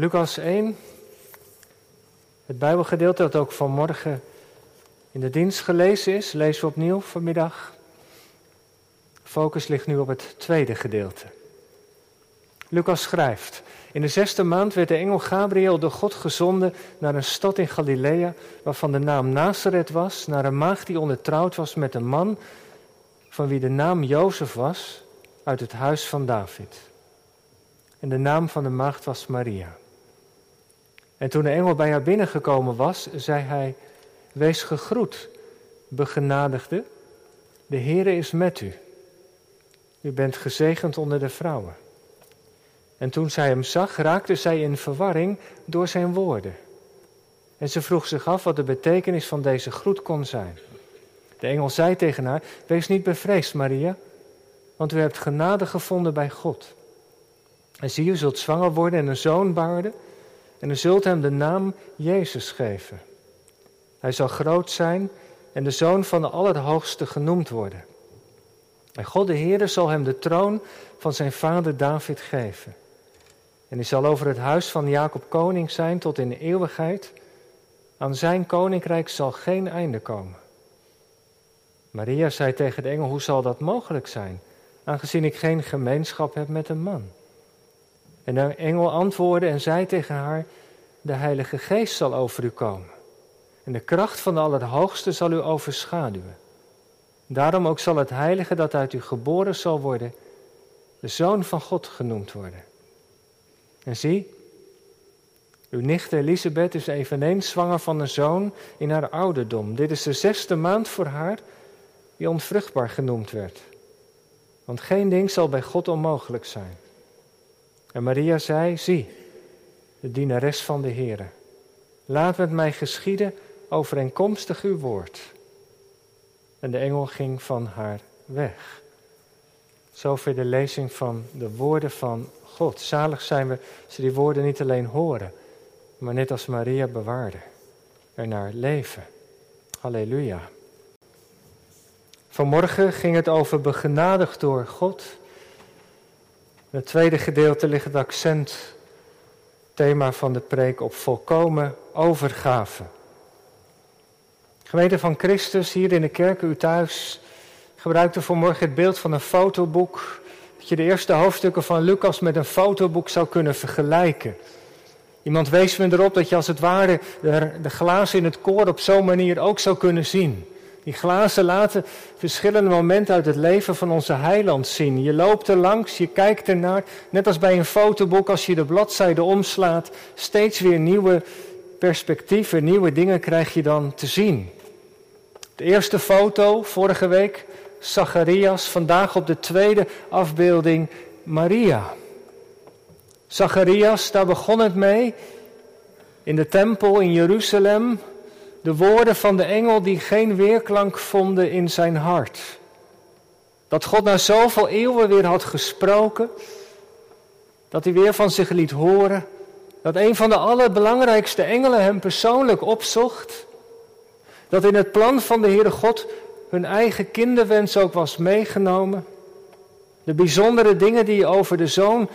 Lucas 1, het Bijbelgedeelte dat ook vanmorgen in de dienst gelezen is, lezen we opnieuw vanmiddag. Focus ligt nu op het tweede gedeelte. Lucas schrijft: In de zesde maand werd de engel Gabriel door God gezonden naar een stad in Galilea, waarvan de naam Nazareth was, naar een maagd die ondertrouwd was met een man van wie de naam Jozef was, uit het huis van David. En de naam van de maagd was Maria. En toen de engel bij haar binnengekomen was, zei hij: Wees gegroet, begenadigde, de Heere is met u. U bent gezegend onder de vrouwen. En toen zij hem zag, raakte zij in verwarring door zijn woorden. En ze vroeg zich af wat de betekenis van deze groet kon zijn. De engel zei tegen haar: Wees niet bevreesd, Maria, want u hebt genade gevonden bij God. En zie, u zult zwanger worden en een zoon baarden, en u zult hem de naam Jezus geven. Hij zal groot zijn en de zoon van de Allerhoogste genoemd worden. En God de Heere zal hem de troon van zijn vader David geven. En hij zal over het huis van Jacob koning zijn tot in de eeuwigheid. Aan zijn koninkrijk zal geen einde komen. Maria zei tegen de engel, hoe zal dat mogelijk zijn, aangezien ik geen gemeenschap heb met een man? En de engel antwoordde en zei tegen haar, de Heilige Geest zal over u komen. En de kracht van de Allerhoogste zal u overschaduwen. Daarom ook zal het Heilige dat uit u geboren zal worden, de Zoon van God genoemd worden. En zie, uw nicht Elisabeth is eveneens zwanger van een zoon in haar ouderdom. Dit is de zesde maand voor haar die onvruchtbaar genoemd werd. Want geen ding zal bij God onmogelijk zijn. En Maria zei, zie, de dienares van de Heere. Laat met mij geschieden overeenkomstig uw woord. En de engel ging van haar weg. Zover de lezing van de woorden van God. Zalig zijn we als die woorden niet alleen horen, maar net als Maria bewaarden. naar leven. Halleluja. Vanmorgen ging het over begenadigd door God. In het tweede gedeelte ligt het accent, thema van de preek, op volkomen overgave. Gemeente van Christus, hier in de kerk, u thuis, gebruikte vanmorgen het beeld van een fotoboek. Dat je de eerste hoofdstukken van Lucas met een fotoboek zou kunnen vergelijken. Iemand wees me erop dat je als het ware de, de glazen in het koor op zo'n manier ook zou kunnen zien. Die glazen laten verschillende momenten uit het leven van onze heiland zien. Je loopt er langs, je kijkt ernaar, net als bij een fotoboek als je de bladzijde omslaat, steeds weer nieuwe perspectieven, nieuwe dingen krijg je dan te zien. De eerste foto vorige week, Zacharias, vandaag op de tweede afbeelding Maria. Zacharias, daar begon het mee, in de tempel in Jeruzalem, de woorden van de engel die geen weerklank vonden in zijn hart. Dat God na zoveel eeuwen weer had gesproken, dat hij weer van zich liet horen, dat een van de allerbelangrijkste engelen hem persoonlijk opzocht, dat in het plan van de Heere God hun eigen kinderwens ook was meegenomen. De bijzondere dingen die over de zoon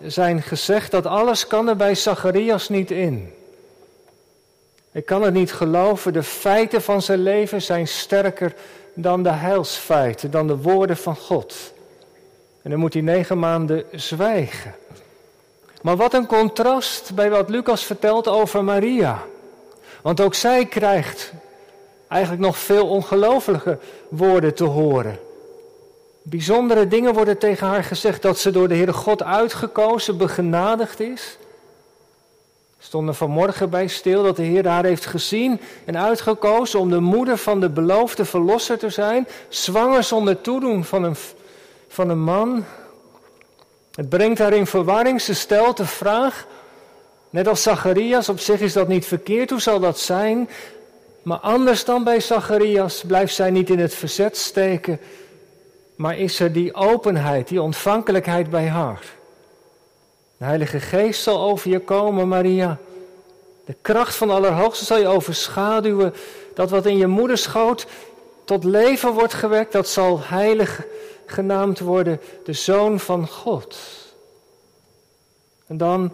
zijn gezegd, dat alles kan er bij Zacharias niet in. Ik kan het niet geloven, de feiten van zijn leven zijn sterker dan de heilsfeiten, dan de woorden van God. En dan moet hij negen maanden zwijgen. Maar wat een contrast bij wat Lucas vertelt over Maria. Want ook zij krijgt eigenlijk nog veel ongelofelijke woorden te horen. Bijzondere dingen worden tegen haar gezegd dat ze door de Heere God uitgekozen, begenadigd is stonden vanmorgen bij stil dat de Heer haar heeft gezien en uitgekozen om de moeder van de beloofde verlosser te zijn, zwanger zonder toedoen van een, van een man. Het brengt haar in verwarring. Ze stelt de vraag, net als Zacharias, op zich is dat niet verkeerd, hoe zal dat zijn? Maar anders dan bij Zacharias blijft zij niet in het verzet steken, maar is er die openheid, die ontvankelijkheid bij haar. De Heilige Geest zal over je komen, Maria. De kracht van de Allerhoogste zal je overschaduwen. Dat wat in je moederschoot tot leven wordt gewekt, dat zal heilig genaamd worden, de Zoon van God. En dan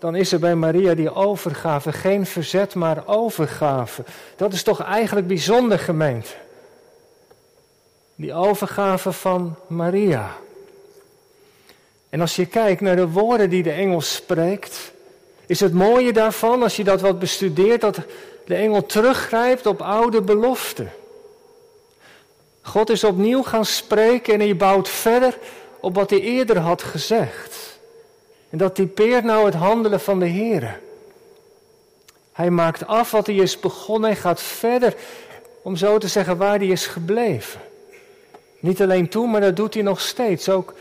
dan is er bij Maria die overgave. Geen verzet, maar overgave. Dat is toch eigenlijk bijzonder gemeend. Die overgave van Maria. En als je kijkt naar de woorden die de engel spreekt, is het mooie daarvan, als je dat wat bestudeert, dat de engel teruggrijpt op oude beloften. God is opnieuw gaan spreken en hij bouwt verder op wat hij eerder had gezegd. En dat typeert nou het handelen van de Heer. Hij maakt af wat hij is begonnen en gaat verder, om zo te zeggen, waar hij is gebleven. Niet alleen toen, maar dat doet hij nog steeds, ook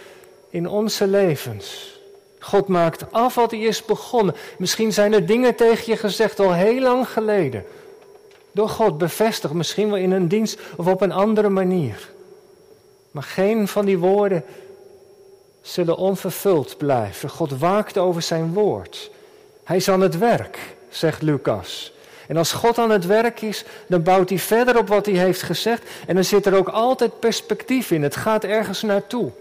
in onze levens. God maakt af wat hij is begonnen. Misschien zijn er dingen tegen je gezegd al heel lang geleden. Door God bevestigd, misschien wel in een dienst of op een andere manier. Maar geen van die woorden zullen onvervuld blijven. God waakt over zijn woord. Hij is aan het werk, zegt Lucas. En als God aan het werk is, dan bouwt hij verder op wat hij heeft gezegd. En dan zit er ook altijd perspectief in. Het gaat ergens naartoe.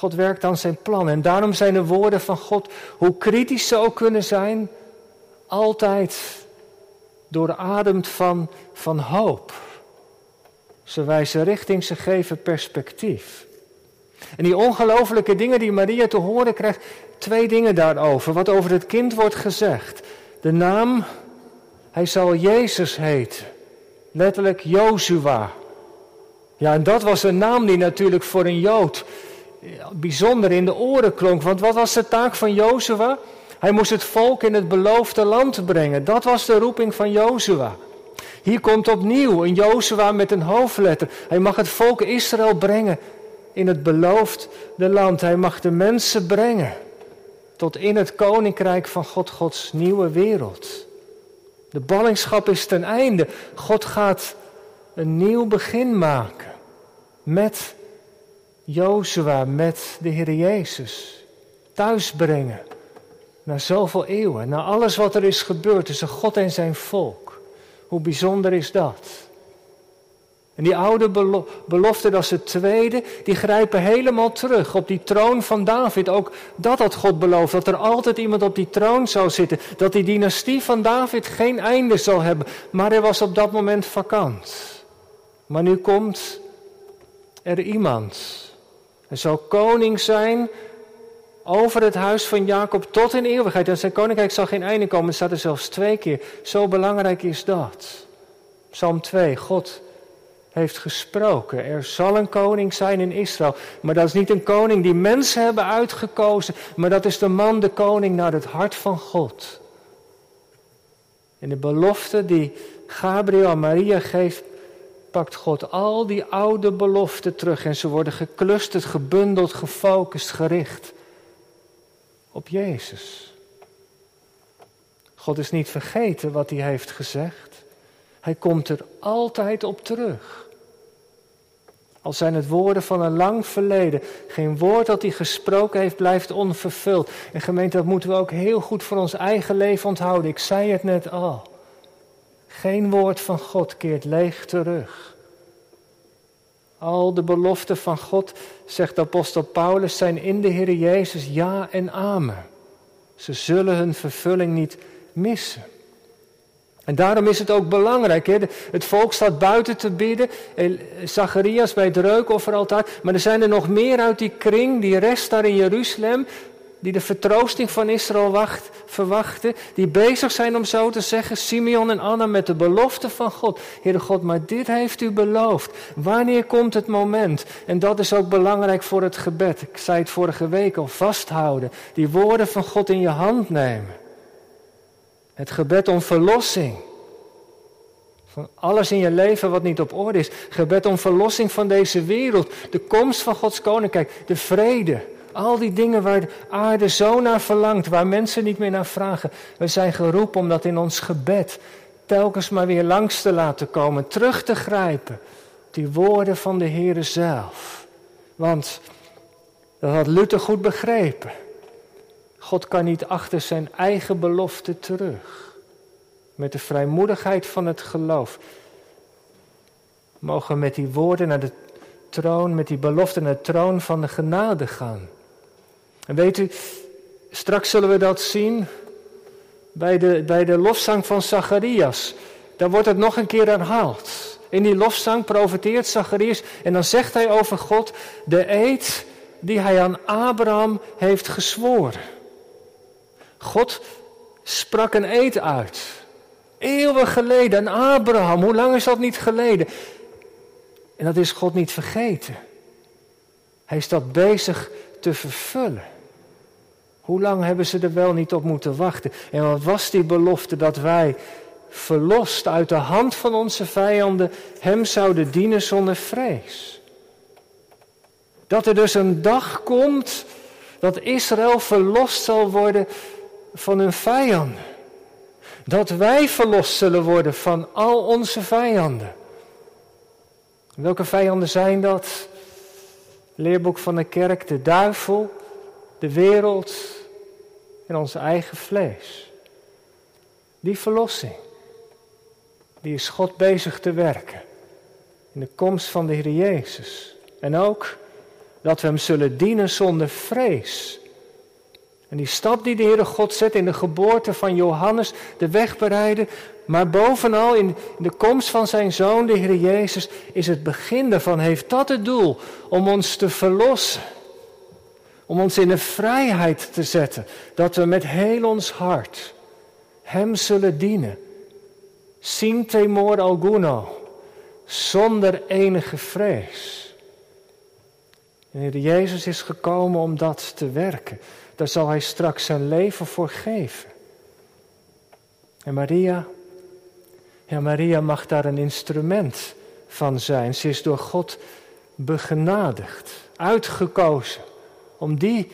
God werkt aan zijn plan. En daarom zijn de woorden van God, hoe kritisch ze ook kunnen zijn, altijd doorademd van, van hoop. Ze wijzen richting, ze geven perspectief. En die ongelofelijke dingen die Maria te horen krijgt, twee dingen daarover. Wat over het kind wordt gezegd. De naam, hij zal Jezus heten. Letterlijk Jozua. Ja, en dat was een naam die natuurlijk voor een Jood bijzonder in de oren klonk. Want wat was de taak van Jozua? Hij moest het volk in het beloofde land brengen. Dat was de roeping van Jozua. Hier komt opnieuw een Jozua met een hoofdletter. Hij mag het volk Israël brengen in het beloofde land. Hij mag de mensen brengen tot in het koninkrijk van God, Gods nieuwe wereld. De ballingschap is ten einde. God gaat een nieuw begin maken met Jozua, met de Heer Jezus. Thuisbrengen na zoveel eeuwen, na alles wat er is gebeurd tussen God en zijn volk. Hoe bijzonder is dat? En die oude beloften, dat is het tweede, die grijpen helemaal terug op die troon van David. Ook dat had God beloofd, dat er altijd iemand op die troon zou zitten. Dat die dynastie van David geen einde zal hebben. Maar hij was op dat moment vakant. Maar nu komt er iemand. Hij zal koning zijn over het huis van Jacob tot in eeuwigheid. En zijn koninkrijk zal geen einde komen. Staat er zelfs twee keer. Zo belangrijk is dat. Psalm 2, God heeft gesproken. Er zal een koning zijn in Israël. Maar dat is niet een koning die mensen hebben uitgekozen. Maar dat is de man, de koning, naar het hart van God. En de belofte die Gabriel aan Maria geeft, pakt God al die oude beloften terug. En ze worden geclusterd, gebundeld, gefocust, gericht op Jezus. God is niet vergeten wat hij heeft gezegd. Hij komt er altijd op terug. Al zijn het woorden van een lang verleden. Geen woord dat hij gesproken heeft blijft onvervuld. En gemeente, dat moeten we ook heel goed voor ons eigen leven onthouden. Ik zei het net al. Geen woord van God keert leeg terug. Al de beloften van God, zegt apostel Paulus, zijn in de Heer Jezus ja en amen. Ze zullen hun vervulling niet missen. En daarom is het ook belangrijk. Hè? Het volk staat buiten te bidden. Zacharias bij het reukofferaltaar. Maar er zijn er nog meer uit die kring, die rest daar in Jeruzalem die de vertroosting van Israël wacht, verwachten, die bezig zijn om zo te zeggen, Simeon en Anna met de belofte van God. Heere God, maar dit heeft u beloofd. Wanneer komt het moment? En dat is ook belangrijk voor het gebed. Ik zei het vorige week al, vasthouden. Die woorden van God in je hand nemen. Het gebed om verlossing. Van alles in je leven wat niet op orde is. Gebed om verlossing van deze wereld. De komst van Gods koninkrijk. De vrede. Al die dingen waar de aarde zo naar verlangt, waar mensen niet meer naar vragen. We zijn geroepen om dat in ons gebed telkens maar weer langs te laten komen, terug te grijpen. Die woorden van de Heere zelf. Want, dat had Luther goed begrepen. God kan niet achter zijn eigen belofte terug. Met de vrijmoedigheid van het geloof mogen met die woorden naar de troon, met die belofte naar de troon van de genade gaan. En weet u, straks zullen we dat zien bij de, bij de lofzang van Zacharias. Daar wordt het nog een keer herhaald. In die lofzang profeteert Zacharias en dan zegt hij over God de eed die hij aan Abraham heeft gezworen. God sprak een eed uit. Eeuwen geleden aan Abraham. Hoe lang is dat niet geleden? En dat is God niet vergeten. Hij is dat bezig te vervullen. Hoe lang hebben ze er wel niet op moeten wachten? En wat was die belofte dat wij, verlost uit de hand van onze vijanden, Hem zouden dienen zonder vrees? Dat er dus een dag komt dat Israël verlost zal worden van hun vijanden. Dat wij verlost zullen worden van al onze vijanden. Welke vijanden zijn dat? Leerboek van de kerk, de duivel, de wereld en ons eigen vlees. Die verlossing, die is God bezig te werken. In de komst van de Heer Jezus. En ook dat we Hem zullen dienen zonder vrees. En die stap die de Heere God zet in de geboorte van Johannes, de weg bereiden, maar bovenal in de komst van zijn Zoon, de Heer Jezus, is het begin daarvan, heeft dat het doel om ons te verlossen. Om ons in de vrijheid te zetten, dat we met heel ons hart Hem zullen dienen. Sin temor alguno, zonder enige vrees. De Heer Jezus is gekomen om dat te werken. Daar zal Hij straks zijn leven voor geven. En Maria, ja, Maria mag daar een instrument van zijn. Ze is door God begenadigd, uitgekozen om die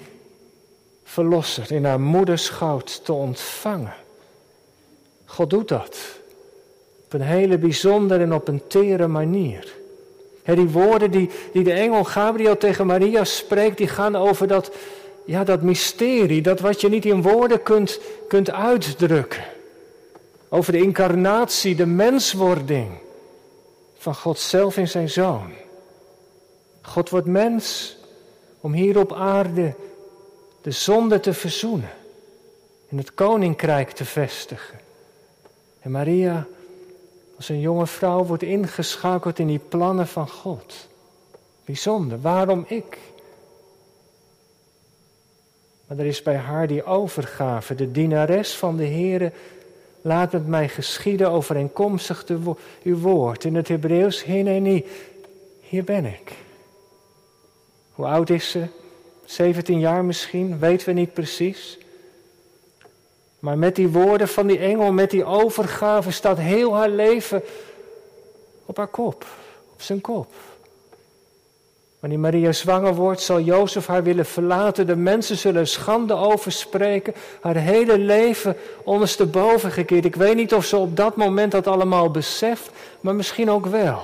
verlosser in haar moederschoot te ontvangen. God doet dat op een hele bijzondere en op een tere manier. die woorden die, die de engel Gabriel tegen Maria spreekt, die gaan over dat, ja, dat mysterie, dat wat je niet in woorden kunt, kunt uitdrukken. Over de incarnatie, de menswording van God zelf in zijn zoon. God wordt mens om hier op aarde de zonde te verzoenen en het koninkrijk te vestigen. En Maria, als een jonge vrouw, wordt ingeschakeld in die plannen van God. Bijzonder, waarom ik? Maar er is bij haar die overgave, de dienares van de Heere. Laat het mij geschieden overeenkomstig uw woord. In het Hebreeuws, hineni, hier ben ik. Hoe oud is ze? 17 jaar misschien, weten we niet precies. Maar met die woorden van die engel, met die overgave, staat heel haar leven op haar kop, op zijn kop. Wanneer Maria zwanger wordt, zal Jozef haar willen verlaten. De mensen zullen schande over spreken. Haar hele leven ondersteboven gekeerd. Ik weet niet of ze op dat moment dat allemaal beseft, maar misschien ook wel.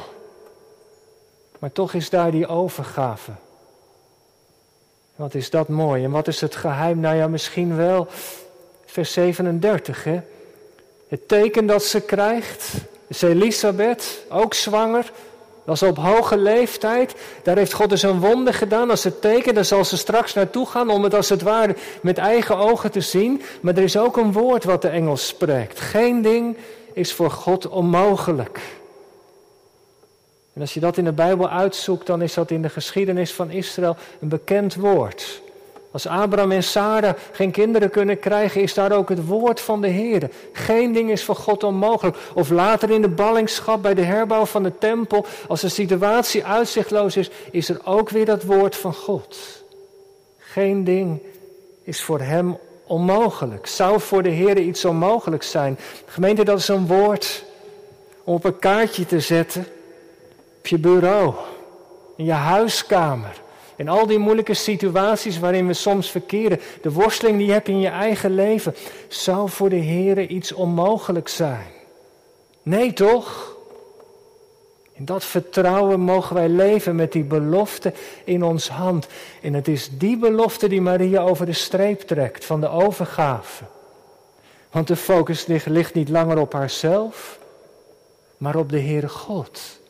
Maar toch is daar die overgave. Wat is dat mooi. En wat is het geheim? Nou ja, misschien wel vers 37. Hè? Het teken dat ze krijgt, is Elisabeth, ook zwanger. Is op hoge leeftijd. Daar heeft God dus een wonder gedaan als het teken. Daar zal ze straks naartoe gaan om het als het ware met eigen ogen te zien. Maar er is ook een woord wat de Engels spreekt. Geen ding is voor God onmogelijk. En als je dat in de Bijbel uitzoekt, dan is dat in de geschiedenis van Israël een bekend woord. Als Abraham en Sarah geen kinderen kunnen krijgen, is daar ook het woord van de Heer. Geen ding is voor God onmogelijk. Of later in de ballingschap bij de herbouw van de tempel, als de situatie uitzichtloos is, is er ook weer dat woord van God. Geen ding is voor hem onmogelijk. Zou voor de Heer iets onmogelijk zijn? Gemeente, dat is een woord om op een kaartje te zetten, je bureau, in je huiskamer in al die moeilijke situaties waarin we soms verkeren, de worsteling die je hebt in je eigen leven, zou voor de Heer iets onmogelijk zijn. Nee toch? In dat vertrouwen mogen wij leven met die belofte in ons hand. En het is die belofte die Maria over de streep trekt van de overgave. Want de focus ligt niet langer op haarzelf, maar op de Heere God.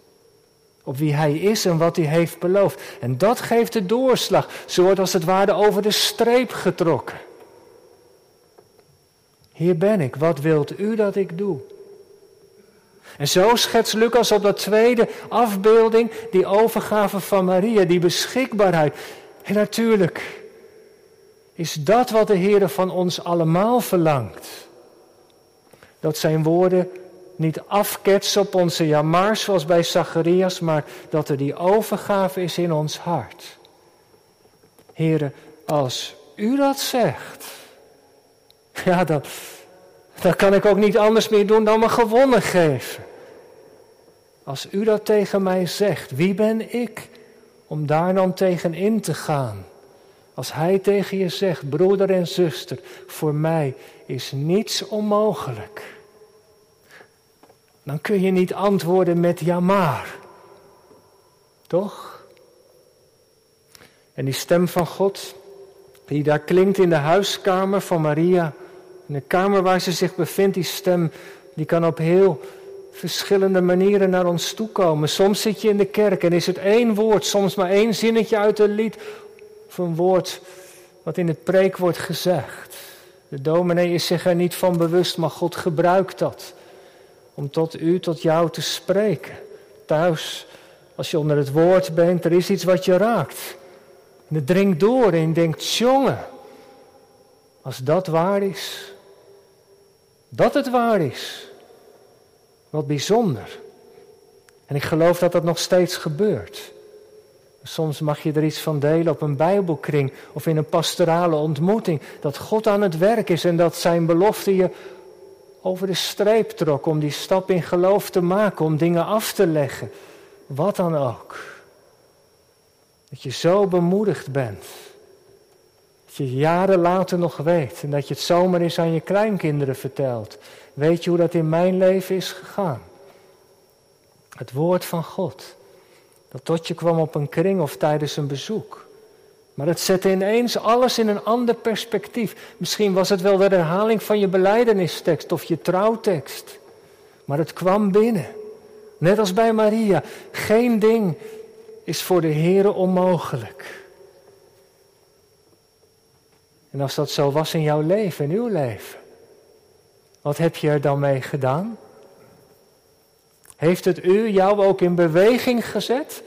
Op wie hij is en wat hij heeft beloofd. En dat geeft de doorslag. Ze wordt als het ware over de streep getrokken. Hier ben ik, wat wilt u dat ik doe? En zo schetst Lucas op dat tweede afbeelding die overgave van Maria, die beschikbaarheid. En natuurlijk is dat wat de Heer van ons allemaal verlangt. Dat zijn woorden niet afketsen op onze jamar zoals bij Zacharias, maar dat er die overgave is in ons hart. Heren, als u dat zegt, ja, dan, dan kan ik ook niet anders meer doen dan me gewonnen geven. Als u dat tegen mij zegt, wie ben ik om daar dan tegen in te gaan? Als hij tegen je zegt, broeder en zuster, voor mij is niets onmogelijk. Dan kun je niet antwoorden met ja maar. Toch? En die stem van God, die daar klinkt in de huiskamer van Maria, in de kamer waar ze zich bevindt, die stem, die kan op heel verschillende manieren naar ons toe komen. Soms zit je in de kerk en is het één woord, soms maar één zinnetje uit een lied of een woord wat in het preek wordt gezegd. De dominee is zich er niet van bewust, maar God gebruikt dat om tot u, tot jou te spreken. Thuis, als je onder het woord bent, er is iets wat je raakt. En het dringt door en je denkt, jongen, als dat waar is, dat het waar is, wat bijzonder. En ik geloof dat dat nog steeds gebeurt. Soms mag je er iets van delen op een bijbelkring of in een pastorale ontmoeting. Dat God aan het werk is en dat zijn belofte je over de streep trok om die stap in geloof te maken, om dingen af te leggen. Wat dan ook. Dat je zo bemoedigd bent. Dat je jaren later nog weet en dat je het zomaar eens aan je kleinkinderen vertelt. Weet je hoe dat in mijn leven is gegaan? Het woord van God. Dat tot je kwam op een kring of tijdens een bezoek. Maar het zette ineens alles in een ander perspectief. Misschien was het wel de herhaling van je beleidenistekst of je trouwtekst. Maar het kwam binnen. Net als bij Maria. Geen ding is voor de Heere onmogelijk. En als dat zo was in jouw leven, in uw leven, wat heb je er dan mee gedaan? Heeft het u jou ook in beweging gezet?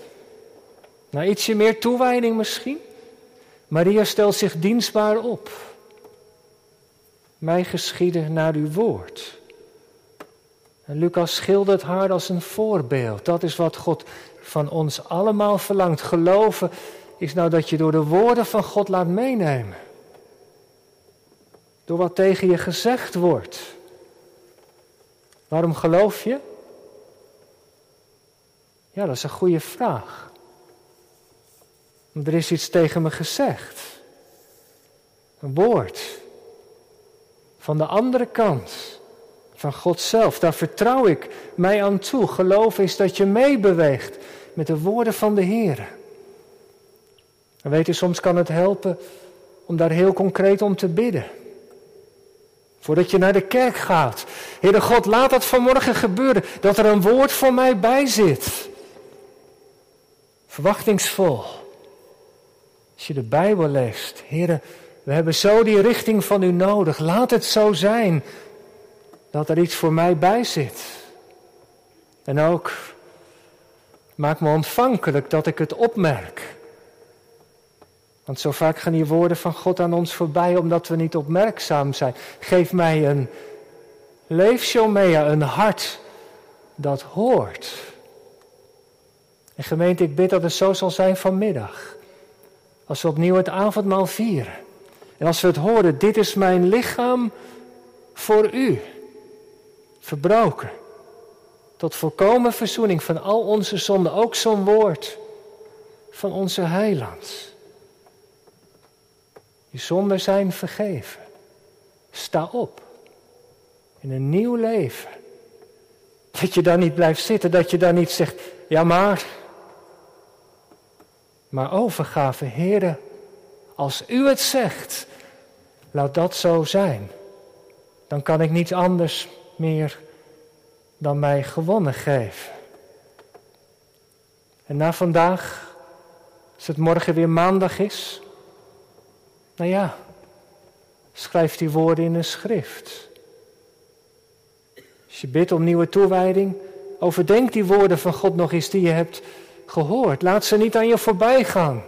Naar ietsje meer toewijding misschien? Maria stelt zich dienstbaar op. Mij geschieden naar uw woord. En Lucas schildert haar als een voorbeeld. Dat is wat God van ons allemaal verlangt. Geloven is nou dat je door de woorden van God laat meenemen. Door wat tegen je gezegd wordt. Waarom geloof je? Ja, dat is een goede vraag. Er is iets tegen me gezegd. Een woord. Van de andere kant. Van God zelf. Daar vertrouw ik mij aan toe. Geloof is dat je meebeweegt met de woorden van de Heer. En weet je, soms kan het helpen om daar heel concreet om te bidden. Voordat je naar de kerk gaat. Heere God, laat dat vanmorgen gebeuren. Dat er een woord voor mij bij zit. Verwachtingsvol. Als je de Bijbel leest, heren, we hebben zo die richting van u nodig. Laat het zo zijn dat er iets voor mij bij zit. En ook maak me ontvankelijk dat ik het opmerk. Want zo vaak gaan die woorden van God aan ons voorbij omdat we niet opmerkzaam zijn. Geef mij een leefshomea, een hart dat hoort. En gemeente, ik bid dat het zo zal zijn vanmiddag. Als we opnieuw het avondmaal vieren. En als we het horen, dit is mijn lichaam voor u. Verbroken. Tot volkomen verzoening van al onze zonden. Ook zo'n woord van onze heiland. Je zonden zijn vergeven. Sta op. In een nieuw leven. Dat je daar niet blijft zitten, dat je daar niet zegt, ja maar, maar overgave, Heere, als u het zegt, laat dat zo zijn. Dan kan ik niets anders meer dan mij gewonnen geven. En na vandaag, als het morgen weer maandag is, nou ja, schrijf die woorden in een schrift. Als je bidt om nieuwe toewijding, overdenk die woorden van God nog eens die je hebt gehoord. Laat ze niet aan je voorbij gaan.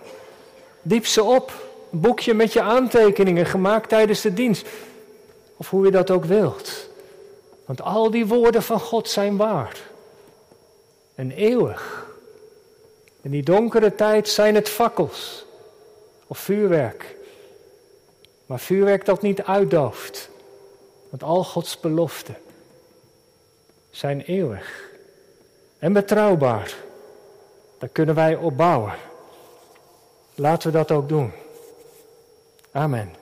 Diep ze op. Een boekje met je aantekeningen gemaakt tijdens de dienst. Of hoe je dat ook wilt. Want al die woorden van God zijn waar. En eeuwig. In die donkere tijd zijn het fakkels of vuurwerk. Maar vuurwerk dat niet uitdooft. Want al Gods beloften zijn eeuwig en betrouwbaar. Daar kunnen wij op bouwen. Laten we dat ook doen. Amen.